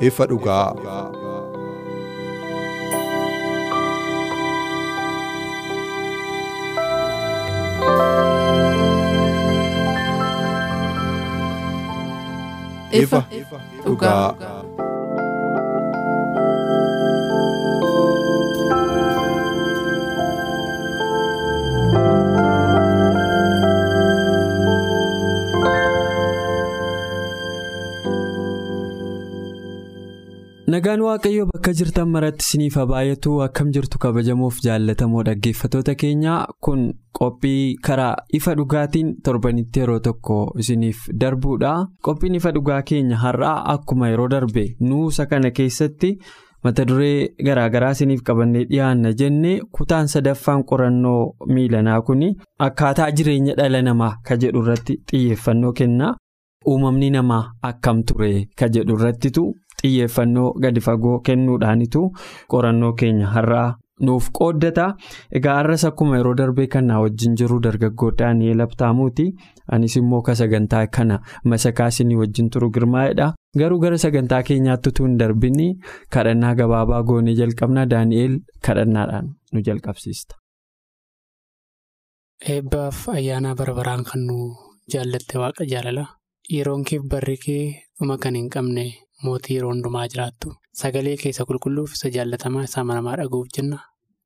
Ifa dhugaa. Ifa dhugaa. Nagaan Waaqayyoo bakka jirtan maratti isiniif haa baay'atu akkam jirtu kabajamuuf jaallatamoo dhaggeeffatoota keenyaa kun qophii karaa ifa dhugaatiin torbanitti yeroo tokko isiniif darbuudha. Qophiin ifa dhugaa keenya har'aa akkuma yeroo darbe nuusa kana keessatti mata duree garaagaraa isiniif qabannee dhiyaanna jenne kutaan sadaffaan qorannoo miilanaa kun akkaataa jireenya dhala namaa ka jedhu irratti xiyyeeffannoo kenna. Uumamni namaa akkam ture ka jedhu irrattitu xiyyeeffannoo gadi fagoo kennuudhaanitu qorannoo keenya har'aa nuuf qooddata. Egaa har'as akkuma yeroo darbee kanaa wajjin jiru dargaggoo Daani'eel Abtaamuuti. Anis immoo ka sagantaa kana masakaasinii wajjin turu girmaa'edha. Garuu gara sagantaa keenyaatti utuu hin darbini kadhannaa gabaabaa goonee jalqabna. Daani'eel kadhannaadhaan nu jalqabsiista. Eebbaaf ayyaana bara baraan kan nu jaallatte waaqa jaalala. Yeroon keef barri kee dhuma kan hin qabne mootii yeroo hundumaa jiraattu sagalee keessa qulqulluuf isa jaallatamaa isaa manamaa dhaga'uuf jenna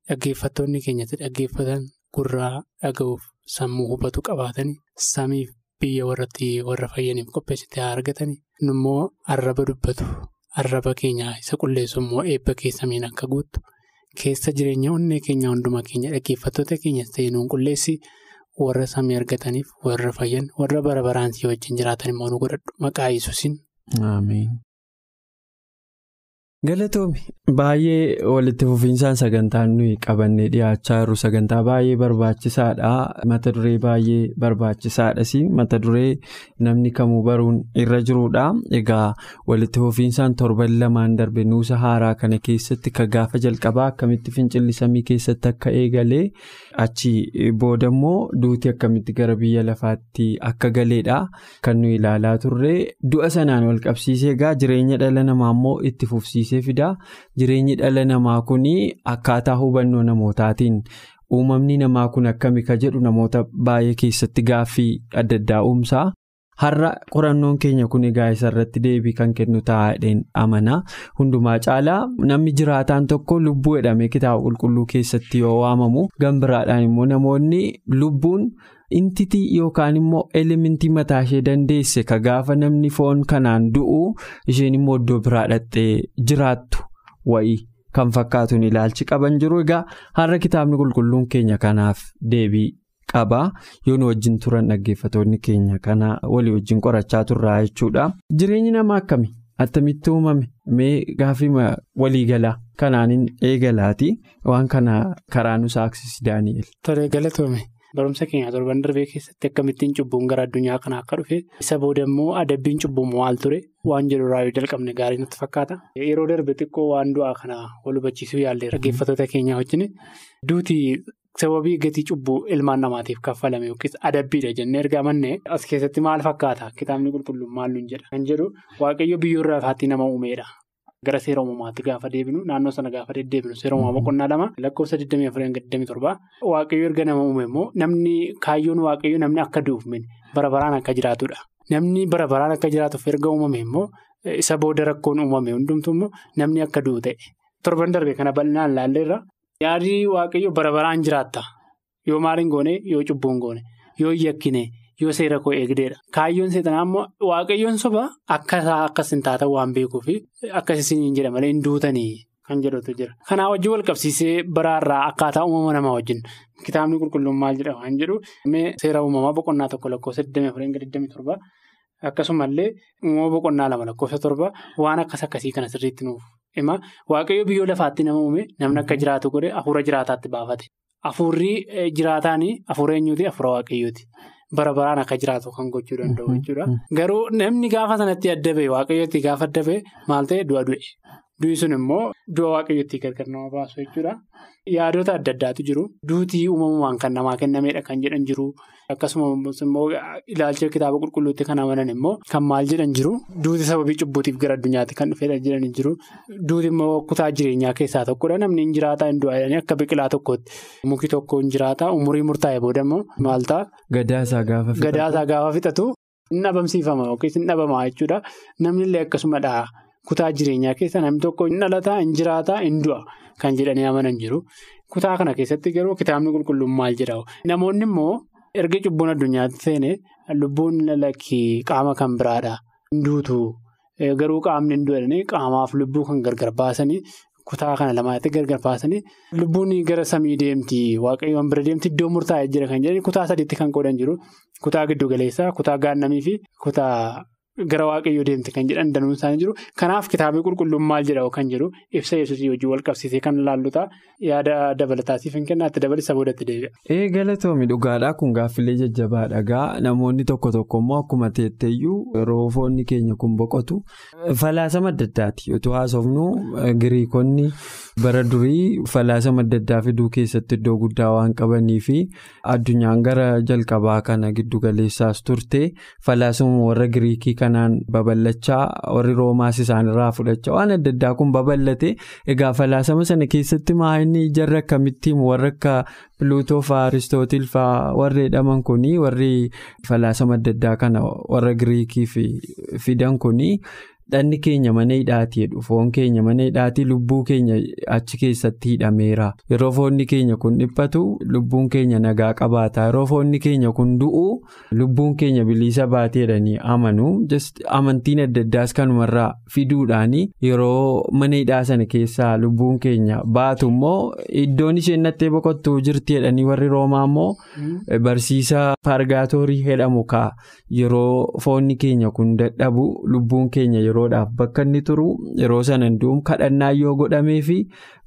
dhaggeeffattoonni keenyatti dhaggeeffatan gurraa dhaga'uuf sammuu hubatu qabaatanii samiif biyya warratti warra fayyaniif qopheessite haa argatanii immoo arraba dubbatu arraba keenya isa qulleessu immoo eebba keessamiin akka guuttu keessa jireenya onnee keenya hundumaa keenya dhaggeeffattoota keenyas ta'ee nuun qulleessi. warra samii argataniif warra fayyan warra bara baraansii wajjin jiraatan immoo nu godhadhu maqaa yesuusin. Galatoomi baay'ee walitti fufinsaan sagantaan nuyi qabannee dhiyaachaa jirru sagantaa baay'ee barbaachisaadha. Mata duree baay'ee barbaachisaadhas mata duree namni kamuu baruun irra jirudha egaa walitti fufinsaan torban lamaan darbe nuusa haaraa kana keessatti ka gaafa jalqabaa akkamitti fincilli samii keessatti akka eegalee achi boodammoo duuti akkamitti gara biyya lafaatti akka galeedha kan nuyi ilaalaa turre du'a sanaan wal qabsiisee egaa jireenya dhala namaa immoo itti fufsiisee. fidaa jireenyi dhala namaa kun akkaataa hubannoo namootaatiin uumamni namaa kun akkami ka jedhu namoota baay'ee keessatti gaaffii adda addaa uumsaa har'a qorannoon keenya kun egaa isarratti deebii kan kennu taa'aadhaan amana hundumaa caalaa namni jiraataan tokko lubbuu jedhamee kitaaba qulqulluu keessatti yoo waamamu gambiraadhaan immoo namoonni lubbuun. intitii yookaan immoo elementii mataa ishee dandeesse ka gaafa namni foon kanaan du'u isheen immoo iddoo biraa dhattee jiraattu wayii kan fakkaatuun ilaalchi qaban jiru egaa har'a kitaabni qulqulluun keenya kanaaf deebii qaba yoo nu wajjin turan dhaggeeffatoonni keenya kana walii wajjin qorachaa turraa jechuudha. Jireenyi namaa akkami? Attamitti uumame? Mee gaaffii waliigalaa? Kanaanin eegalaati. Waan kana karaa nu saaksisi daani'el. Tole galatoome. Barumsa keenya torban darbee keessatti akkamittiin cubbuun gara addunyaa kanaa akka dhufe isa booda immoo adabbiin cubbuu maal ture? Waan jedhu irraa yoo jalqabne gaarii natti fakkaata. Yeroo darbe xiqqoo waan du'aa kana wal hubachiisuu yaallee dhaggeeffattoota keenyaa wajjin duuti sababii gatii cubbuu ilmaan namaatiif kaffalame yookiis adabbiidha jennee erga amannee as keessatti maal fakkaata kitaabni qulqulluun maal nuun jedha kan jedhu waaqayyo biyyoo irraa faatti nama uumeedha. Gara seera uumaatti gaafa deebinu naannoo sana gaafa deddeebinu seera uumamaa boqonnaa lama lakkoofsa 24-27 waaqayyo erga nama uume immoo namni kaayyoon waaqayyo namni akka du'uuf bara baraan akka jiraatudha. Namni bara baraan akka jiraatuuf erga uumame immoo isa booda rakkoon uumame hundumtu immoo namni akka du'u ta'e torban darbe kana bal'inaan laalleerra yaadii waaqayyo bara baraan jiraatta yoo maaliin goone yoo cubbuun goone yoo yakkine. yoo seera koo eegdeedha. Kaayyoon seexanaa immoo waaqayyoon soba akka isaa akkas hin taatan waan beekuuf akkas isin jedha malee hin duutanii kan jedhutu jira. Kanaa wajjin wal qabsiisee baraarraa akkaataa uumama namaa wajjin kitaabni qulqulluun maal jedha waan jedhu seera uumamaa boqonnaa tokko lakkoofsa 24-27 akkasumallee uumama boqonnaa lama lakkoofsa torba waan akkas akkasii kana sirriitti nuuf hima. Waaqayyo biyyoo lafaatti nama uume namni akka jiraatu godhe hafuura jiraataatti baafate. Hafuurri jiraataan hafuura eenyuuti? Hafuura waaqayyooti. Bara baraan akka jiraatu kan gochuu danda'u jechuudha. Garuu namni gaafa sanatti adda ba'e waaqayyootti gaafa adda ba'e maal ta'e du'a du'e. Du'i sun immoo du'a waaqayyootti gargar nama baasu jechuudha. Yaadota adda addaatu jiru. Duutii uumamumaan kan namaa kennameedha kan jedhan jiru. Akkasumas immoo ilaalcha kitaaba qulqulluutti kan amanan immoo kan maal jedhan jiru. Duuti sababii cubbuutiif gara addunyaatti kan dhufeedha jedhan jiru. Duuti immoo kutaa jireenyaa keessaa tokkodha. Namni hin jiraataa hin du'a akka biqilaa tokkotti muki tokko hin jiraataa umurii murtaa'e booda immoo maal ta'a? Gadaasaa gaafa fixatu. Hin dhabamsiifama yookiin hin dhabamaa jechuudha. Namni illee akkasumadha. Kutaa jireenyaa keessa namni tokko hin dhalataa, hin jiraataa, hin du'a kan jedhanii amanan jiru. Kutaa kana keessatti garuu kitaabni qulqulluun maal jedha? Namoonni immoo erga cubbuun addunyaatti seene lubbuun lakkii qaama kan biraadha. Hinduutu garuu qaamni hin du'anii qaamaaf lubbuu kan gargar baasanii kutaa kana lamaatti gargar baasanii lubbuun gara samii deemti waaqayyoon bira deemti iddoo murtaa'ee jira kan jedhanii kutaa sadiitti kan qoodan jiru. Kutaa giddu galeessaa, kutaa gaannamii fi kutaa. Gara waaqayyoo deemte kan jedhan danuun isaanii jiru. Kanaaf kitaabni qulqulluun maal jedha kan jedhu ibsa yesuusii hojii wal qabsiisee kan laallutaa yaada dabalataatiif hin kennaatti dabalisa boodatti deebi'a. Ee galatoomi dhugaadhaa kun gaaffilee jajjabaadha gaa namoonni tokko tokko immoo akkuma teetteeyyuu yeroo foonni keenya kun boqotu falaasama adda addaati yootoo haasofnu giriikonni bara durii falaasama adda addaa fiduu keessatti iddoo guddaa waan qabanii fi addunyaan gara jalqabaa kana giddugaleessaas turte falaasama warra giriikii kanaan babal'achaa warri roomaas isaanirraa fudhachaa waan adda addaa kun babal'ate egaa falaasama sana keessatti maa'inni jarra akkamittiin warra akka piluutoo fa'aa aristootil fa'aa warri jedhaman kunii warri falaasama adda addaa kana warra giriikii fidan kunii. Dhanni keenya mana hidhaatii jedhu foon keenya mana hidhaatii lubbuu keenya achi keessatti hidhameera. Yeroo foonni keenya kun dhiphatu lubbuun keenya nagaa qabaata. Yeroo foonni keenya kun du'u lubbuun keenya bilisa baateedhanii amanu amantiin adda addaas kanumarraa fiduudhaanii yeroo mana hidhaa sana keessaa lubbuun keenya baatu immoo iddoon isheen nattee boqottuu jirti jedhanii warri roomaa immoo barsiisa paargaatoorii jedhamu kaa yeroo foonni keenya kun dadhabu lubbuun keenya yeroodhaaf bakka inni turu yeroo sana du'um kadhannaa yoo godhamee fi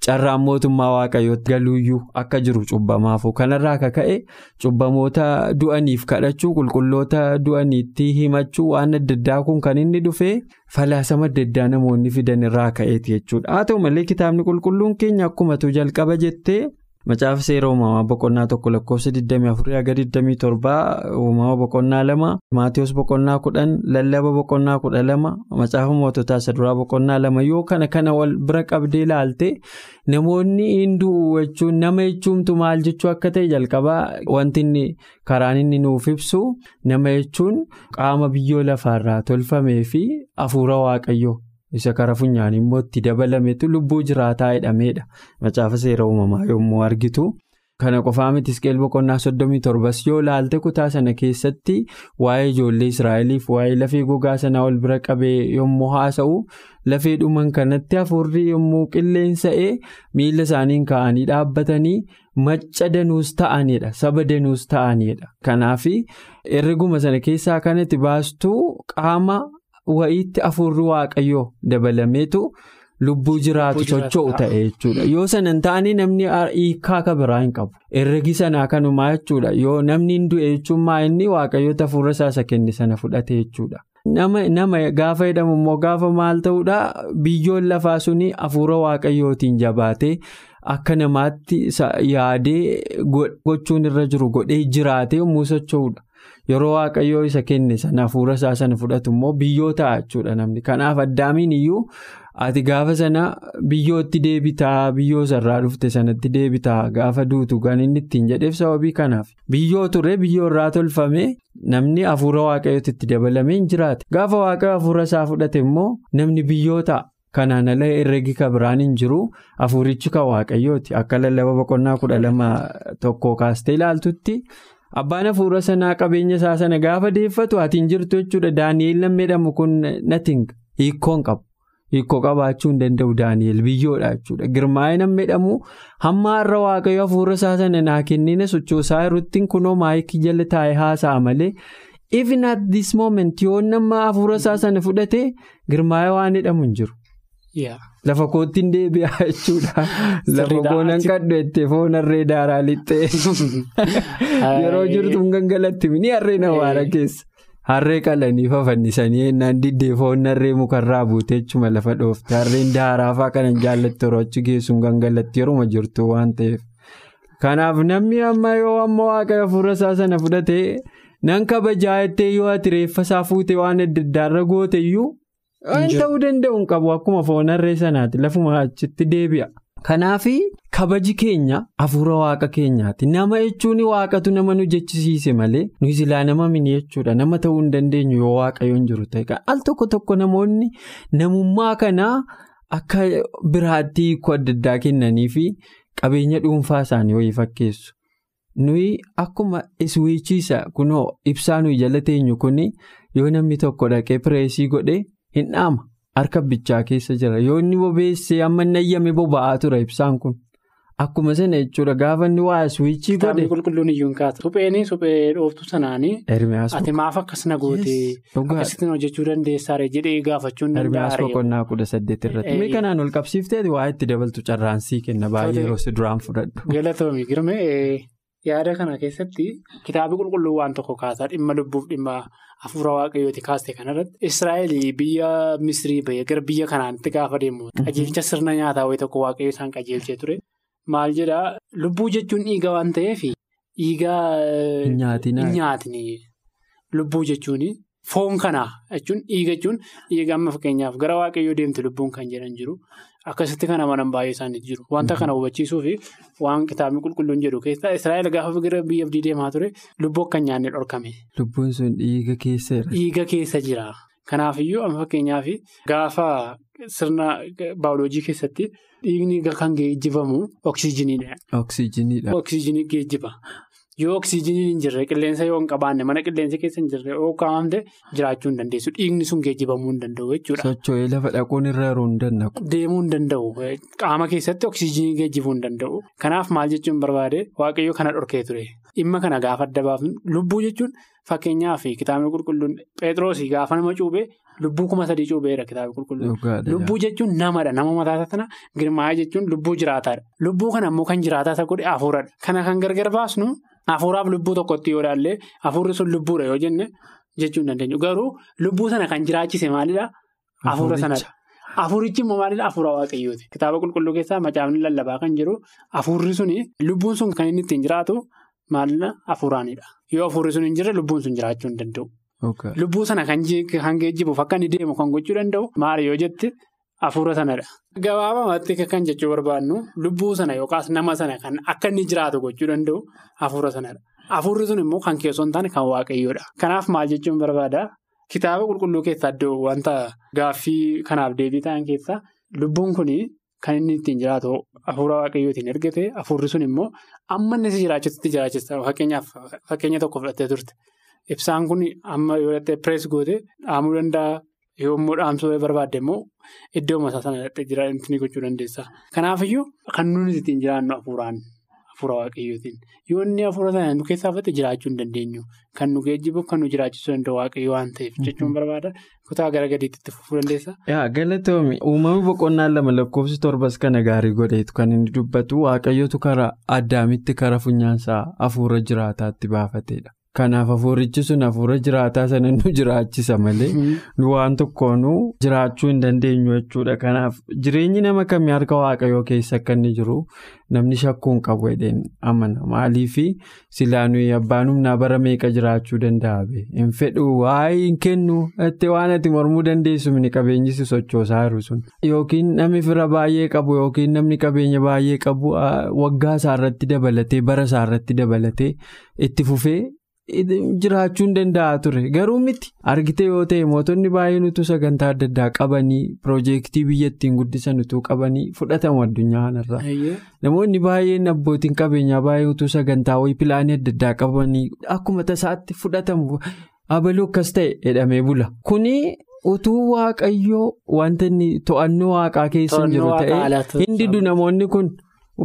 carraan mootummaa waaqayyootti galuuyyuu akka jiru cubbamaafu kanarraa akka ka'e cubbamoota du'aniif kadhachuu qulqulloota du'aniitti himachuu waan adda addaa kun kan inni dhufee falaasama adda addaa namoonni fidan irraa ka'eeti jechuudha haa ta'u malee kitaabni qulqulluun keenya akkumatu jalqaba jettee. Macaafa seera uumamaa boqonnaa tokko lakkoofsa 24 haga 27 uumama boqonnaa lama maatiyoos boqonnaa kudhan lallaba boqonnaa kudha lama macaafa moototaa isa duraa boqonnaa lama yoo kana kana wal bira qabdee ilaalte namoonni hinduu jechuun nama jechuumtu maal jechuu akka ta'e jalqabaa wanti inni karaan inni nuuf ibsu nama jechuun qaama biyyoo lafaarraa tolfamee fi hafuura waaqayyoo. Isa kara funyaanii immoo itti dabalametu lubbuu jiraataa jedhameedha macaafa seera uumamaa yommuu argitu kana qofaa miti Hisqeel boqonnaa soddomii torbas yoo laalte kutaa sana keessatti waa'ee ijoollee israa'eliif waa'ee lafee gogaa sanaa ol bira qabee yommuu haasa'u lafee dhuman kanatti hafuurri yommuu qilleensa'ee miila isaaniin ka'anii dhaabbatanii macca danuus ta'anidha saba danuus ta'anidha kanaaf herreguma sana keessaa kanatti baastuu qaama. Wa'iitti hafuurri waaqayyoo dabalameetu lubbuu jiraatu socho'u ta'e jechuudha. Yoo sana hin taane namni hiikaa akka biraa hin qabu. Herregi sanaa kanumaa jechuudha. Yoo namni hin du'e jechuun maa inni waaqayyoota hafuura isaa isa kenne sana fudhate jechuudha. nama gaafa jedhamu immoo gaafa maal ta'uudha? Biyyoon lafaa suni hafuura waaqayyootiin jabaatee akka namaatti yaadee gochuun irra jiru godhee jiraatee yommuu socho'uudha. Yeroo waaqayyoo isa kenne sana hafuura isaa sana fudhatu immoo biyyoo ta'a jechuudha namni. Kanaaf addaamiin iyyuu ati gaafa sana biyyootti deebitaa biyyoo sarraa dhufte sanatti deebitaa gaafa duutu kan inni ittiin jedheef sababii kanaaf. Biyyoo ture biyyoo irraa tolfame namni hafuura waaqayyootti itti dabalamee hin jiraate. Gaafa waaqayyo hafuura isaa fudhate immoo namni biyyoo ta'a. Kanaan ala herregi kan biraan hin jiru hafuurichi kan waaqayyooti. Akka lallaba boqonnaa kudha lama tokko kaastee ilaaltutti. Abbaan hafuura sanaa qabeenya isaa sana gaafa deeffatu ati hin jirtu jechuudha. Daani'eel namni jedhamu kun nating hiikkoon qabu. hiikoo qabaachuu hin danda'u Daani'el biyyoodha jechuudha. Girmaa'ee namni jedhamu hamma har'a waaqayyo hafuura isaa sana naa kennina sochoosaa irratti kunoo maayikii jala taa'ee haasa'a malee even at this moment yoo nama hafuura isaa sana fudhate girmaa'ee waan jedhamu hin jiru. Lafa kootti hin deebi'aa jechuudha. Lafa boonan kadhu jettee foon harree daaraa lixxee yeroo jirtu gangalatti ni harree nawaara keessa. Harree qalanii fafannisanii ennaan diddee foon harree mukarraa buutee jechuma lafa dhoofte harreen daaraafaa kanan jaallatti yeroo achi geessuun gangalatti yeroo jirtu waan ta'eef. Kanaaf namni amma yoo amma waaqa hafuura isaa sana fudhatee nan kabajaa jettee yoo ati reeffa isaa fuutee waan adda addaarra goote iyyuu. Waan ta'uu danda'u hin qabu akkuma foon harree sanaati lafuma achitti deebi'a. Kanaaf kabaji keenya hafuura waaqa keenyaati. Nama jechuun waaqatu nama nu jechisiise malee nu silaa nama mini jechuudha. Nama ta'uu hin dandeenyu yoo waaqayyoon jiru ta'e. Al tokko tokko namoonni namummaa kanaa akka biraatti hiikoo adda addaa kennanii fi qabeenya dhuunfaa isaanii wayii fakkeessu. Nuyi akkuma iswiichiisa kunoo ibsaa nuyi jala teenyu kuni yoo namni tokko dhaqee pireesii godhee. Hin dhaama harka bichaa keessa jira yoo inni bobeessee amma nayyame boba'aa ture ibsaan kun akkuma sana jechuudha gaafa inni waa iswiichii godhe. Kitaabni qulqulluun iyyuu hin kaatu. Supheen suphee dhooftu sanaanii. ati maaf akkas na gootee akkasitti hojjechuu dandeessaare jedhee gaafachuun danda'a. Ermiyaas boqonnaa kudha saddeet irratti. Mee kanaan ol qabsiifteeti waa itti dabaltu carraansii kenna baay'ee yeroo duraan fudhadhu. Galatoomi girme yaada kana keessatti kitaabni qulqulluu waan tokko kaasaa dhimma lubbuuf dhimma. Hafuura waaqayyooti kaaste kanarratti Israa'eel biyya Misrii bahee gara biyya kanaatti gaafa deemu qajeelcha sirna nyaataa wayii tokko waaqayyo isaan qajeelchee ture. Maal jedhaa lubbuu jechuun dhiiga waan ta'eef dhiiga hin nyaatini. Lubbuu jechuun foon kanaa jechuun dhiiga jechuun dhiiga amma fakkeenyaaf gara waaqayyoo deemte lubbuun kan jedhan jiru. Akkasitti kan amanan baay'ee isaaniitu jiru. Wanta kana hubachiisuu fi waan kitaabni qulqulluun jedhu keessaa Israa'eel gaafa gara biyya abdii deemaa ture lubbuu akka nyaanne dhorkame. Lubbuun sun dhiiga keessa jira. Dhiiga keessa jira. Kanaafiyyuu amma fakkeenyaaf gaafa sirna baayoloojii keessatti dhiigni kan geejjibamu. Oksiijiniidha. Oksiijinii geejjiba. Yoo oksiijiniin hin jirre qilleensa yoo hin qabaanne mana qilleensa keessa hin jirre yoo kaa'amte jiraachuu hin dandeessu. Dhiigni sun geejjibamuu hin danda'u jechuudha. Socho'ee lafa dhaquun irra yeroo hin danda'u. Deemuu hin danda'u. Qaama keessatti oksiijinii geejjibuu hin danda'u. Kanaaf maal jechuun barbaade? Waaqayyo kana dhorkee ture. Dhimma kana gaafa adda baafnu. Lubbuu jechuun fakkeenyaaf kitaabni qulqulluun Pheexroosii gaafa nama cuubee lubbuu kuma sadii cuubeera kitaabni qulqulluun. Lubbuu jechuun namadha nama mataa sana girmaa'ee jechuun lubbuu jiraataadha lubbuu kana immoo kan jiraataa isa godhe hafuuradha kana kan gargar baasnu. Hafuuraaf lubbuu tokkotti yoo ilaalle hafuurri sun lubbuudha yoo jenne jechuu hin dandeenyu garuu lubbuu sana kan jiraachise maalidhaa? Hafuura sanadha. Hafuurichi immoo maalidhaa? Hafuura waaqayyooti. Kitaaba qulqulluu keessaa macaafni lallabaa kan jiru hafuurri suni lubbuun sun kan inni ittiin jiraatu maalidhaa? Hafuuraanidha. Yoo hafuurri sun hin jirre lubbuun sun jiraachuu hin danda'u. Lubbuu sana kan geejjibuuf akka inni deemu kan gochuu danda'u maali yoo jette hafuura sanadha. Gabaabamatti kan jechuu barbaadnu lubbuu sana yookaas nama sana kan akka inni jiraatu gochuu danda'u hafuura sanadha. Hafuurri sun immoo kan keessoo hin taane kan waaqayyoodha. Kanaaf maal jechuun barbaada kitaaba qulqulluu keessaa iddoo wanta gaaffii kanaaf deebii ta'an keessaa lubbuun kun kan inni ittiin jiraatu hafuura waaqayyootiin ergate hafuurri sun immoo amma inni si jiraachutti jiraachisa fakkeenya tokko fudhattee turte. Ibsaan kun amma yoo dhattee pirees goote dhaamuu danda'a. Yommuu dhaamsuu barbaadde immoo iddoo masaa sana dhattee jiraatanii gochuu dandeessa. Kanaafiyyuu kan nuti ittiin jiraannu hafuuraan hafuura waaqayyootiin yoo inni hafuura sana nu keessaa fudhate jiraachuu hin dandeenyu kan nu geejjibu kan nu jiraachisuu danda'u waaqayyo waan ta'eef jechuun barbaada kutaa gara gadiitti itti fufuu dandeessa. Yaa galatoomi uumamni boqonnaan lama lakkoofsi torbas kana gaarii godheetu kan inni dubbatu waaqayyootu karaa addaamitti karaa funyaansaa hafuura jiraataatti baafatedha. Kanaaf hafuurichi sun hafuura jiraataa sana nu jiraachisa malee nu waan tokkoon jiraachuu hin dandeenyu jechuudha. Kanaaf jireenyi nama kamii harka waaqayyoo keessa akka inni jiru namni shakkuu hin qabu jedheen amana. Maaliif silaa nuyi abbaan humnaa bara meeqa jiraachuu danda'a hin fedhu waa'ee hin kennu itti waan ati mormuu dandeessu mini qabeenyi si sochoosaa jiru sun. Yookiin namni fira baay'ee qabu yookiin namni qabeenya baay'ee qabu waggaa isaarratti dabalatee bara isaarratti dabalatee itti fufee. Jiraachuu hin danda'a ture. Garuu miti. Argite yoo ta'e mootonni baay'een utuu sagantaa adda addaa qabanii piroojeektii biyya ittiin guddisan utuu qabanii fudhatamu addunyaa kanarraa. Namoonni baay'een abbootiin qabeenyaa baay'ee utuu sagantaa wayii pilaanii adda addaa qabanii akkuma tasaatti fudhatamu. Abaluu akkas ta'e jedhamee bula. Kuni utuu waaqayyoo wanta inni to'annoo waaqaa keessa jiru ta'e hin didu namoonni kun.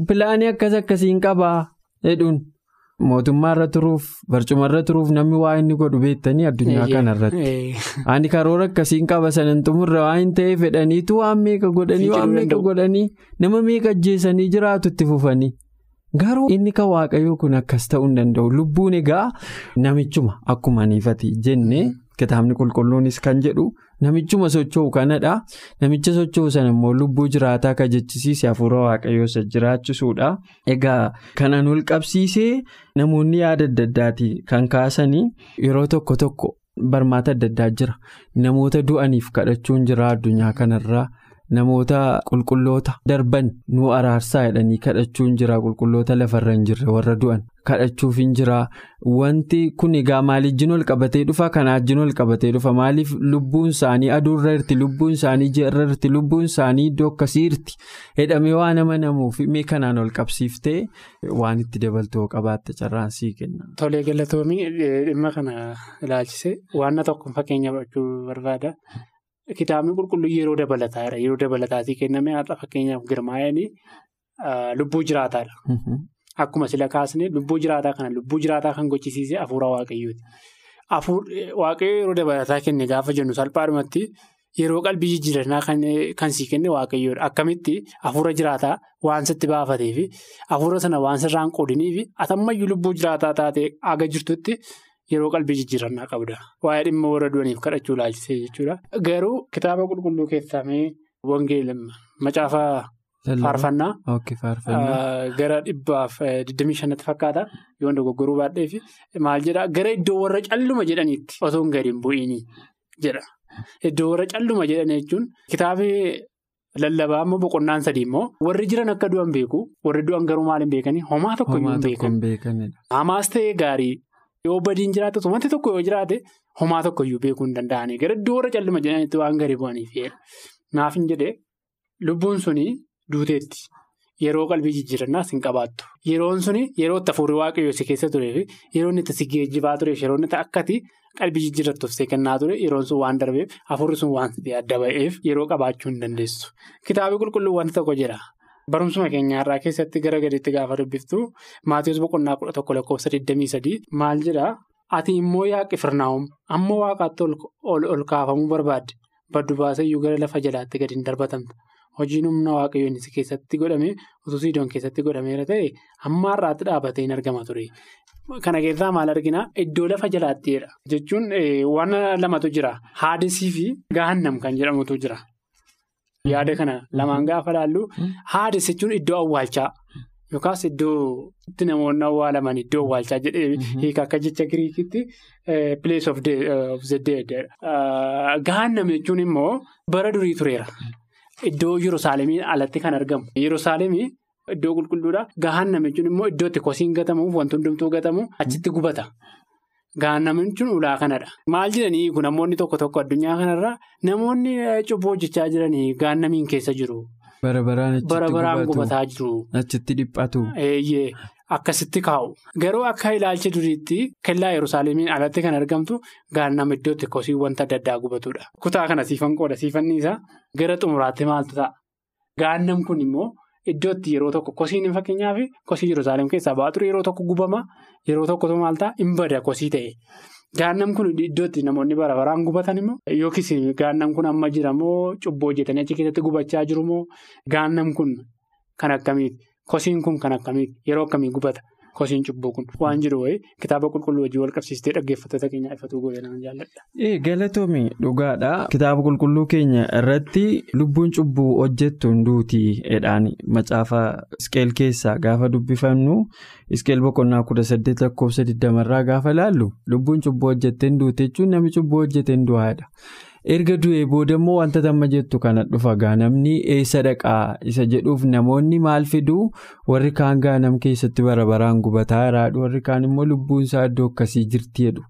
Pilaanii akkas akkasiin qabaa? Jedhuun mootummaa irra turuuf barcuma irra turuuf namni waa inni godhu beektanii addunyaa kanarratti ani karoora akkasiin qaba sanan xumurra waa hin ta'e fedhaniitu waan meeqa godhanii waan meeqa godhanii nama meeqa ajjeesanii jiraatu itti fufanii. Garuu inni kan waaqayyoo kun akkas ta'uu hin danda'u. Lubbuun egaa namichuma akkuma aniifati jenne kitaabni qulqulluunis kan jedhu namichuma socho'u kanadha namicha socho'u sana immoo lubbuu jiraataa kan jechisiise hafuura waaqayyoo isa jiraachisuudha. Egaa kanan ol qabsiisee namoonni yaada adda addaati kan kaasanii yeroo tokko tokko barmaata adda addaa jira. Namoota du'aniif kadhachuun jira addunyaa kanarraa. Namoota qulqulloota darban nu araarsaa jedhanii kadhachuun jira qulqulloota lafarra hin jirre warra du'an kadhachuuf hin jira wanti kun egaa maalijjiin ol qabatee dhufa kanaajjiin ol qabatee dhufa maaliif lubbuun isaanii aduurra irti lubbuun isaanii ji'arra irti lubbuun isaanii iddoo akkasii irti jedhamee waan amanamuuf mee kanaan ol qabsiiftee waan itti dabaltoo qabaatte carraan sii kenna. Tolee galatoomii dhimma kana ilaalchise waan tokko fakkeenya fudhachuu barbaada. Kitaabni qulqulluu yeroo dabalataadha. Yeroo dabalataatii kenname har'a fakkeenyaaf girmaa'anii lubbuu jiraataadha. Akkuma sila kaasne lubbuu jiraataa kana lubbuu jiraataa kan gochisiise hafuura waaqayyooti. Waaqayyo yeroo dabalataa kenne gaafa jennu salphaadhumatti yeroo qalbii jijjiirannaa kan sii kenne waaqayyoodha. Akkamitti hafuura jiraataa waan sitti baafatee fi hafuura sana waan sirraan qoodinii fi atammayyuu lubbuu jiraataa taatee aga jirtutti. Yeroo qalbii jijjiirannaa qabda. Waa'ee dhimma warra du'aniif kadhachuu ilaalchisee jechuudha. Garuu kitaaba qulqulluu keessaa wangeela macaafa faarfannaa gara dhibbaaf 25tti fakkaata yoo dogoggoruu baadheefi maal jedhaa gara iddoo warra calluma jedhaniitti otoo hin gadi hin bu'iinii jedha. Iddoo warra calluma jedhanii jechuun kitaabni lallabaa immoo boqonnaan sadii immoo warri jiran akka du'an beeku warri du'an garuu maal hin beekanii homaa tokko hin beekan. Hamaas ta'ee gaarii. Yoo badiin jiraatu wanti tokko yoo jiraate homaa tokkoyyuu beekuu hin danda'anii gara iddoo warra calluma jedhanitti waan gadi bu'aniifidha. Naaf hin jedhee lubbuun suni duuteetti yeroo qalbii jijjiirannaas hin qabaattu. Yeroon suni yeroo itti hafuurri waaqayyoo si keessa turee fi yeroo inni itti si geejjibaa tureef yeroo inni itti akkati qalbii jijjiirrattuuf si kennaa ture yeroon sun waan darbeef hafuurri sun waan adda ba'eef yeroo qabaachuu hin dandeessu. Kitaabni qulqulluu wanti tokko jira. Barumsuma keenyaarraa keessatti gara gadiitti gaafa dubbiftu Maatiyoos boqonnaa kudha tokko lakkoofsa 23 maal jedhaa ati immoo yaa Qifirnaahom amma waaqaatti ol kaafamuu barbaadde baddu baasayyuu gara lafa jalaatti gadi hin darbatamta hojiin humna waaqayyoon si keessatti godhame utuu siidoon keessatti godhameera ta'e hamma har'aatti dhaabatee hin argama ture. Kana keessaa maal arginaa iddoo lafa jalaattiidha jechuun waan lamatu jira haadesii fi gaahannam kan jedhamutu jira. Yaada kana lamaan gaafa laallu haades jechuun iddoo awwaalchaa yookaas iddoo itti namoonni awwaalaman iddoo awwaalchaa jedhee hiika akka jecha giriikitti place of the dead. Gaahannam jechuun immoo bara durii tureera. Iddoo Yerusaalemiin alatti kan argamu. Yerusaalemii iddoo qulqulluudha. Gaahannam jechuun immoo iddoo itti kosiin gatamuuf wanti hundumtuu gatamu achitti gubata. Gaahannam jechuun ulaa kanadha. Maal jedhanii kun namoonni tokko tokko addunyaa kanarraa namoonni cubbuu hojjechaa jiranii gaahannamiin keessa jiru. Bara baraan gubataa jiru. Achitti dhiphatu. Akkasitti kaa'u. Garuu akka ilaalcha duriitti kellaa Yerusaalemiin alatti kan argamtu gaahannam iddootti kosii wanta adda addaa gubatudha. Kutaa kana siifan qooda siifanni isaa gara xumuraatti maaltu ta'a? Gaahannam kun immoo iddootti yeroo tokko kosiin fakkeenyaaf kosii Yerusaalem keessaa ba'aa ture yeroo tokko gubama yeroo tokkotu maal ta'a hin bada kosii ta'e. Gaahannam kun iddootti namoonni bara baraan gubatan immoo yookiis gaahannam kun amma jira moo cubboo hojjetanii achi keessatti gubachaa jiru moo gaahannam kun kan akkamiiti? Kosiin kun kan akkamiiti? Yeroo akkamii gubata? Kosiin cubbuu kun waan jiru wayii kitaaba qulqulluu wajjin wal qabsiistee dhaggeeffattoota keenya ifatuu gooyyanaan jaalladha. Galatoomii dhugaadha. Kitaaba qulqulluu keenya irratti lubbuun cubbuu hojjettu hunduutii jedhaan macaafa isqeel keessaa gaafa dubbifannu isqeel boqonnaa kudha saddeet lakkoofsa digdamarraa gaafa laallu lubbuun cubbuu hojjettee hunduuti jechuun namni cubbuu hojjetee hundu'aadha. Erga du'ee booda immoo wanta tamma jettu kana dhufa gaanamni eessa dhaqaa isa jedhuuf namoonni maal fiduu warri kaan gaanam keessatti bara baraan gubataa jiraadhu warri kaan immoo lubbuun isaa iddoo akkasii jirti jedhu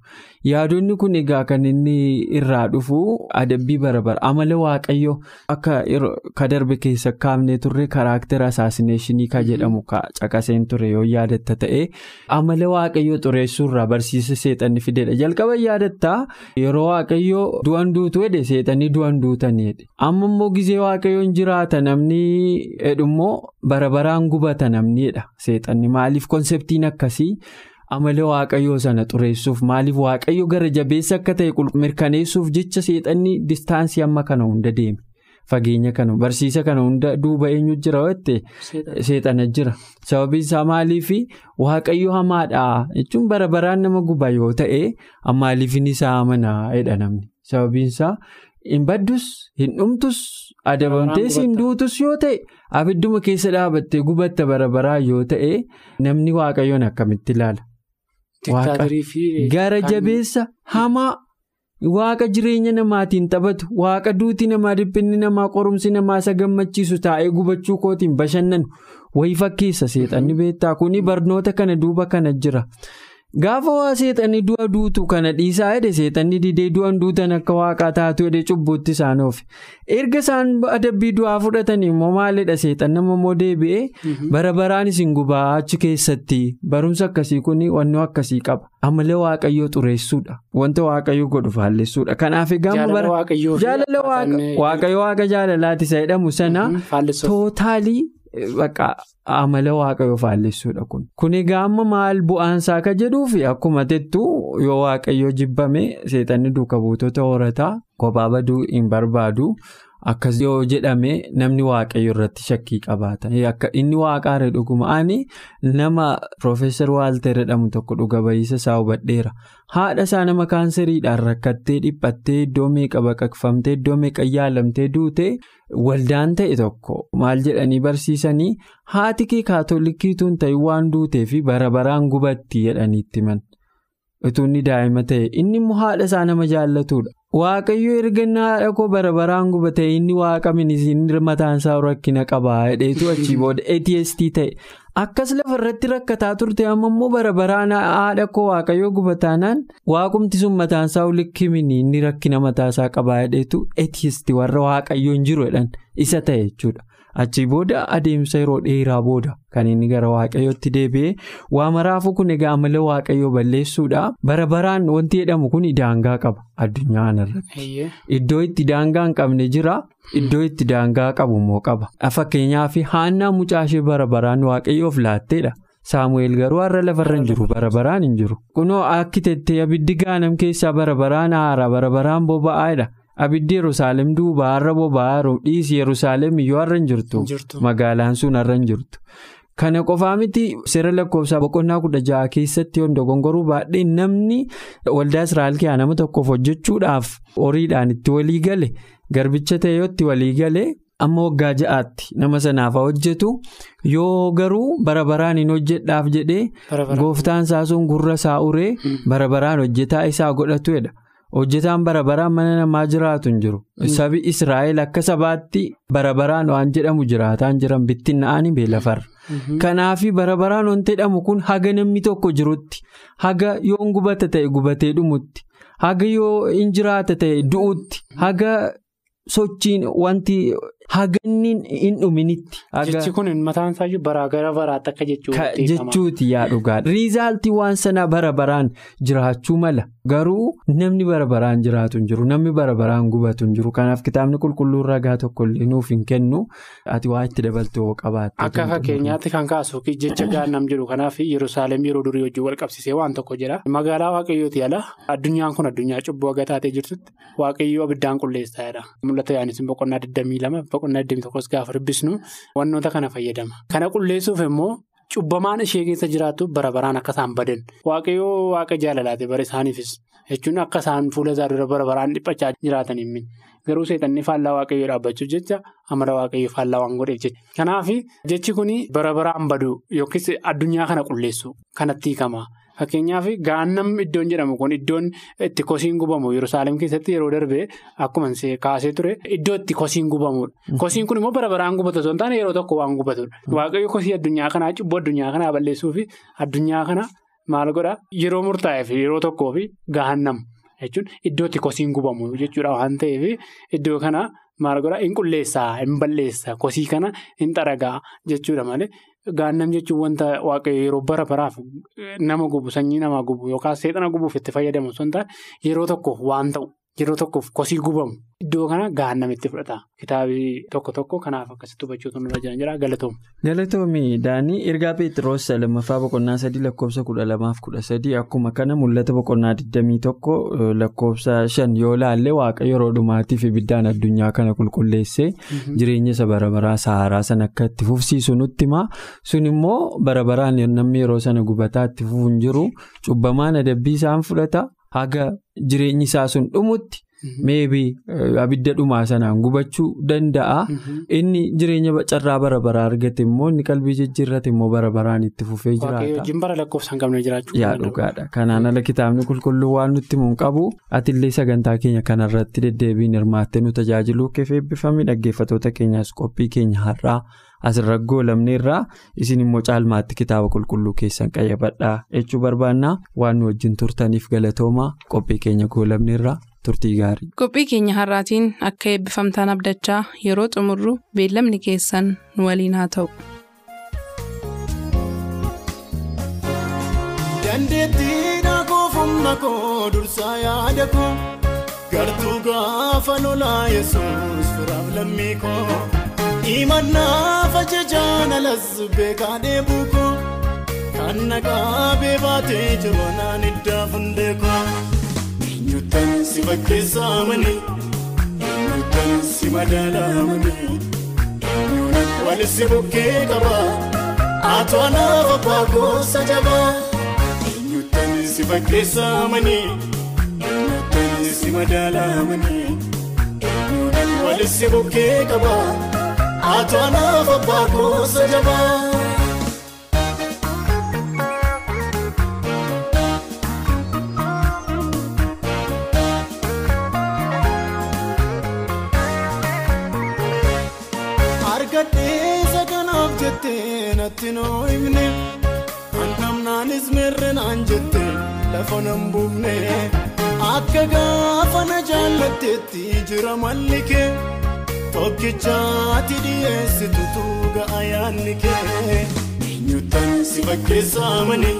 yaadonni kun egaa kan inni irraa dhufu adabbii bara bara amala waaqayyo akka ka darbe keessa kaafnee turre karaaktera asaasineeshinii ka jedhamu ka caqaseen ture yoo yaadatta ta'e amala waaqayyo xureessuurraa barsiisa seexanni fideedha jalqaba yaadatta yeroo waaqayyo du'an duutu. jiraatu jedhe seexanni du'an duutaniidha. Amma immoo gizee waaqayyoon jiraata namni jedhummoo bara baraan gubata namniidha seexanni maaliif konseptiin akkasii amala waaqayyoo sana xureessuuf maaliif waaqayyo gara jabeessa akka ta'e mirkaneessuuf jecha seexanni distaansii amma kana hunda deeme. Fageenya kana barsiisa kana hunda duuba eenyu jira jettee seexana jira. Sababiin isaa maaliif waaqayyo hamaadha jechuun bara baraan nama guba yoo ta'e maaliifin isaa amanaa jedha namni? Sababiin isaa hin baddus hin dhumtus adabamtees hin duutus yoo ta'e abidduma keessa dhaabattee gubatta bara baraa yoo ta'e namni waaqayyoon akkamitti ilaala. Gara jabeessa hamaa. Waaqa jireenya namaatiin taphatu waaqa duutii namaa dhiphinni namaa qorumsi namaa isa gammachiisu taa'ee gubachuu kootiin bashannanu wayii fakkeessa seexanni beektaa kuni barnoota kana duuba kana jira gaafa waa seexanni du'a duutu kana dhiisaa jedhe seexanni didee du'an duutan akka waaqaa taatu jedhe cubbuutti isaan oofe erga isaan adabbii du'aa fudhatanii immoo maalidha seexan nama immoo deebi'ee bara baraan isin gubaa achi keessatti barumsa akkasii kun wannoo akkasii qaba. Amala waaqayyoo xureessuudha. Wanta waaqayyoo godhu faalleessuudha. Kanaaf egaa jaalala waaqayyoo waaqa jaalalaati isa jedhamu sana tootaalii amala waaqayyoo faalleessuudha kun. Kun egaa amma maal bu'aansaa akka jedhuufi akkuma jettu yoo waaqayyoo jibbame seexanni duuka buutota horataa kophaa baduu hin barbaadu. Akkas yoo jedhame namni waaqayyo irratti shakkii qabaata. Inni waaqaare dhuguma ani nama Profeesar Waalter jedhamu tokko dhuga ba'iisa isaa hubadheera. Haadha isaa nama kaanseriidhaan rakkattee dhiphattee iddoo meeqa baqaqfamtee iddoo meeqa yaalamtee duute waldaan ta'e tokko maal jedhanii barsiisanii haati kee kaatolikiituun ta'e waan duutee fi bara baraan gubatti jedhanii itti himan. Utuu inni daa'ima ta'e inni immoo haadha isaa nama jaallatudha. Waaqayyo erga haadha koo bara baraan gubate inni waaqa minisiin mataan isaa rakkina qabaa hedheetu achii booda ATST ta'e akkas lafa irratti rakkataa turte amma immoo bara baraan haadha koo waaqayyo gubataanaan waaqumti sun mataan isaa ulikki inni rakkina mataa isaa qabaa hedheetu ATST warra waaqayyo hin jiru jedhan isa ta'e jechuudha. Achii booda adeemsa yeroo dheeraa booda kan inni gara waaqayyootti deebi'ee waa maraafuu kun egaa amala waaqayyoo balleessuudha. Bara baraan wanti jedhamu kun daangaa qaba addunyaa kanarratti. Iddoo itti daangaa hin qabne jira. Iddoo itti daangaa qabu immoo qaba. Fakkeenyaaf haannaa mucaashee bara baraan waaqayyoof laatteedha. Saamu'eel garuu har'a lafarra hin jiru bara baraan hin jiru. Kunoo akki tettee abiddi gaanam keessaa bara baraan haara bara baraan boba'aadha. Abiddi Yerusaalem duuba har'a boba'aa dhiisii Yerusaalem iyyuu har'a hin jirtu. Magaalaan sun har'a hin jirtu. Kana qofaa miti seera lakkoofsaa boqonnaa kudha ja'a keessatti yoon dogongoruu baadhee namni waldaa Israa'el keessaa nama tokkoof hojjechuudhaaf horiidhaan itti walii gale garbicha ta'e yoo itti walii gale amma waggaa ja'aatti nama sanaaf hojjetu yoo garuu bara baraan hin hojjedhaaf jedhee gooftaan isaa sun gurra isaa uree bara baraan hojjetaa isaa godhatudha. Hojjetaan bara baraan mana namaa jiraatu hin jiru. Sabi Israa'el akka sabaatti bara baraan waan jedhamu jiraataan jiran bittinna'anii beelafarra. Kanaaf bara baraan wanti jedhamu kun haga namni tokko jirutti haga yoon gubata ta'e gubatee dhumutti haga yoo hin jiraata ta'e du'utti haga sochiin wanti haga inni hin dhuminitti. Jechi kun mataan isaayyuu baraa gara baraatti akka jechuutti. Jechuuti yaa dhugaadha. Riizaaltii waan sanaa bara baraan jiraachuu mala garuu namni bara baraan jiraatu hin jiru namni bara baraan gubatu hin jiru kanaaf kitaabni qulqulluun ragaa tokkollee nuuf hin kennu ati waa itti dabaltee qabaatte. Akka fakkeenyaatti kan kaasu jecha gaannam jedhu kanaaf Yerusaalem yeroo durii wajjin wal qabsiisee waan tokko jira. Magaalaa waaqayyooti ala addunyaan kun addunyaa cubbuu aga taatee jirtutti waaqayyoo abiddaan qulleessaadha. Mul'ata yaanis boqonnaa 22 boqonnaa 21 gaafa dubbisnu wantoota kana fayyadama. Kana qulleessuuf immoo cubbamaan ishee keessa jiraattu bara baraan akka isaan badan waaqayyoo waaqa jaalalaate bara isaaniifis jechuun akka isaan fuula isaa dura bara baraan dhiphachaa jiraatan hin garuu seexanni faallaa waaqayyoo dhaabbachuuf jecha amala waaqayyoo faallaa waan godheef jecha. Kanaaf jechi kun bara baraan badu yookiis addunyaa kana qulleessu kanatti hiikama. Fakkeenyaaf gaannam iddoon jedhamu kun iddoon itti kosiin gubamu Yerusaalem keessatti yeroo darbe akkuma kaasee ture iddoo itti kosiin gubamudha. Kosiin kun immoo bara baraan gubatu osoo hin taane yeroo tokko waan gubatudha. Waaqayyo kosii addunyaa kanaa cubbuu addunyaa kanaa balleessuu fi addunyaa kana maal godhaa yeroo murtaa'ee fi yeroo tokkoo fi gaannam jechuun iddoo itti kosiin gubamu jechuudha waan ta'eef iddoo kana maal godhaa hin qulleessaa hin balleessaa kosii kana hin xaragaa jechuudha malee. Gaannam jechuun wanta waaqayyo yeroo bara baraaf nama gubu sanyii namaa gubu yookaas seexana gubuuf itti fayyadamu osoo hin taane yeroo tokko waan ta'u yeroo tokkoof kosii gubamu iddoo kana gaannamitti fudhata. Kitaabii tokko tokko kanaaf akkasitti hubachuutu nurra jiran jira. Galatoom. Galatoomi Daanii ergaa Peetiroos lammaffaa boqonnaa sadii lakkoofsa kudha lamaaf kudha sadii akkuma kana mul'ata boqonnaa digdamii tokko lakkoofsa shan yoo laalle waaqa yeroo dhumaatiif ibiddaan addunyaa kana qulqulleessee jireenya isa barabaraa saaraa sana akka itti fufsiisu nutti hima sun immoo barabaraan namni yeroo sana gubataa itti fufuun jiru cubbamaan adabbii isaan fudhata haga jireenyi isaa sun dhumutti. meebii abidda dhumaa sanaan gubachuu danda'a. Inni jireenya carraa bara baraa argate immoo inni qalbii jijjiirrate immoo bara baraan itti fufee jiraata. Yaa dhugaadha. Kanaan ala kitaabni qulqulluu waan nutti himu qabu atillee sagantaa keenya kanarratti deddeebiin hirmaattee nu tajaajiluu keef eebbifame dhaggeeffatoota keenyaas qophii keenya har'aa asirra goolabneerraa isin immoo caalmaatti kitaaba qulqulluu keessan qayyabadhaa jechuu barbaannaa waan nu wajjin turtaniif galatoomaa qophii keenya goolabneerraa. turtii gaarii. Qophii keenya har'aatiin akka eebbifamtaan abdachaa yeroo xumurru beellamni keessan nu waliin haa ta'u. Gartuu gaafa lolaa yesuus firaaf lammii koo himannaa ajajaan alas beekaa dheebuu koo kan naqaabee baatee jiru naan iddaa fundee koo. Eenyuutaan si fakkeessaa manii eenyuutaan si madaalaa manii eenyuun walisi bukkee qabaa haatoo anaaf abbaa goosa jabaa eenyuutaan si fakkeessaa manii eenyuutaan si madaalaa manii eenyuun walisi bukkee qabaa haatoo anaaf abbaa goosa jabaa. Argadheessa kanaaf jettee natti noo himne Ankamnaanis meerre naan jettee lafa nan buufne Akka gaafa na jaallatteetti jira malli kee Tokkichaatti dhiyeessitutu ga'a yaadni kee. Eenyuutaan si fakkeessaa manii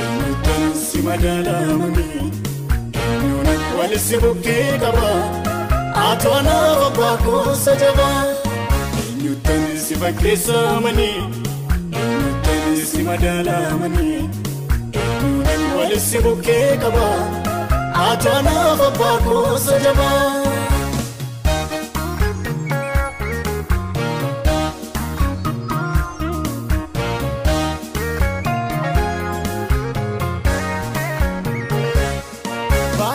Eenyuutaan si madaalaa manii Eenyuun walisi bukkee qabaa Haatoo anaaf abbaa goosa jabaa. Eenyuutaan si fakkeessaa manii eenyuutaan si madaalaa manii eenyuun walisi bukkee qabaa haatoo anaaf abbaa goosa jabaa.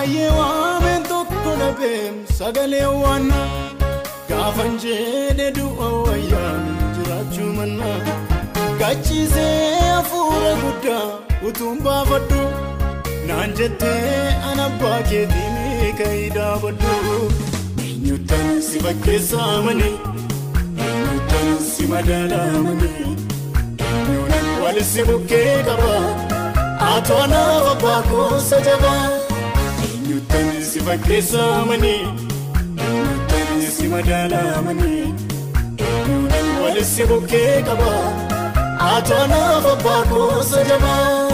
Baay'ee waameen tokko dhabee sagalee waannaa. Gaafan jedhee du'a wayyaan jiraachuu mannaa Gachiisee hafuura guddaa utuun baafadhu Naan jettee ana abbaa keetiin ka'ii dhaabadhu Eenyuutaan si fakkeessaa manii eenyuutaan si madaalaa manii eenyuun walisi bukkee qabaa haatoo anaaf abbaa goosa jabaa si fakkeessaa manii. si madaalaa manii eenyuun walisi bukkee qabaa haatoo anaaf abbaa goosa jabaa.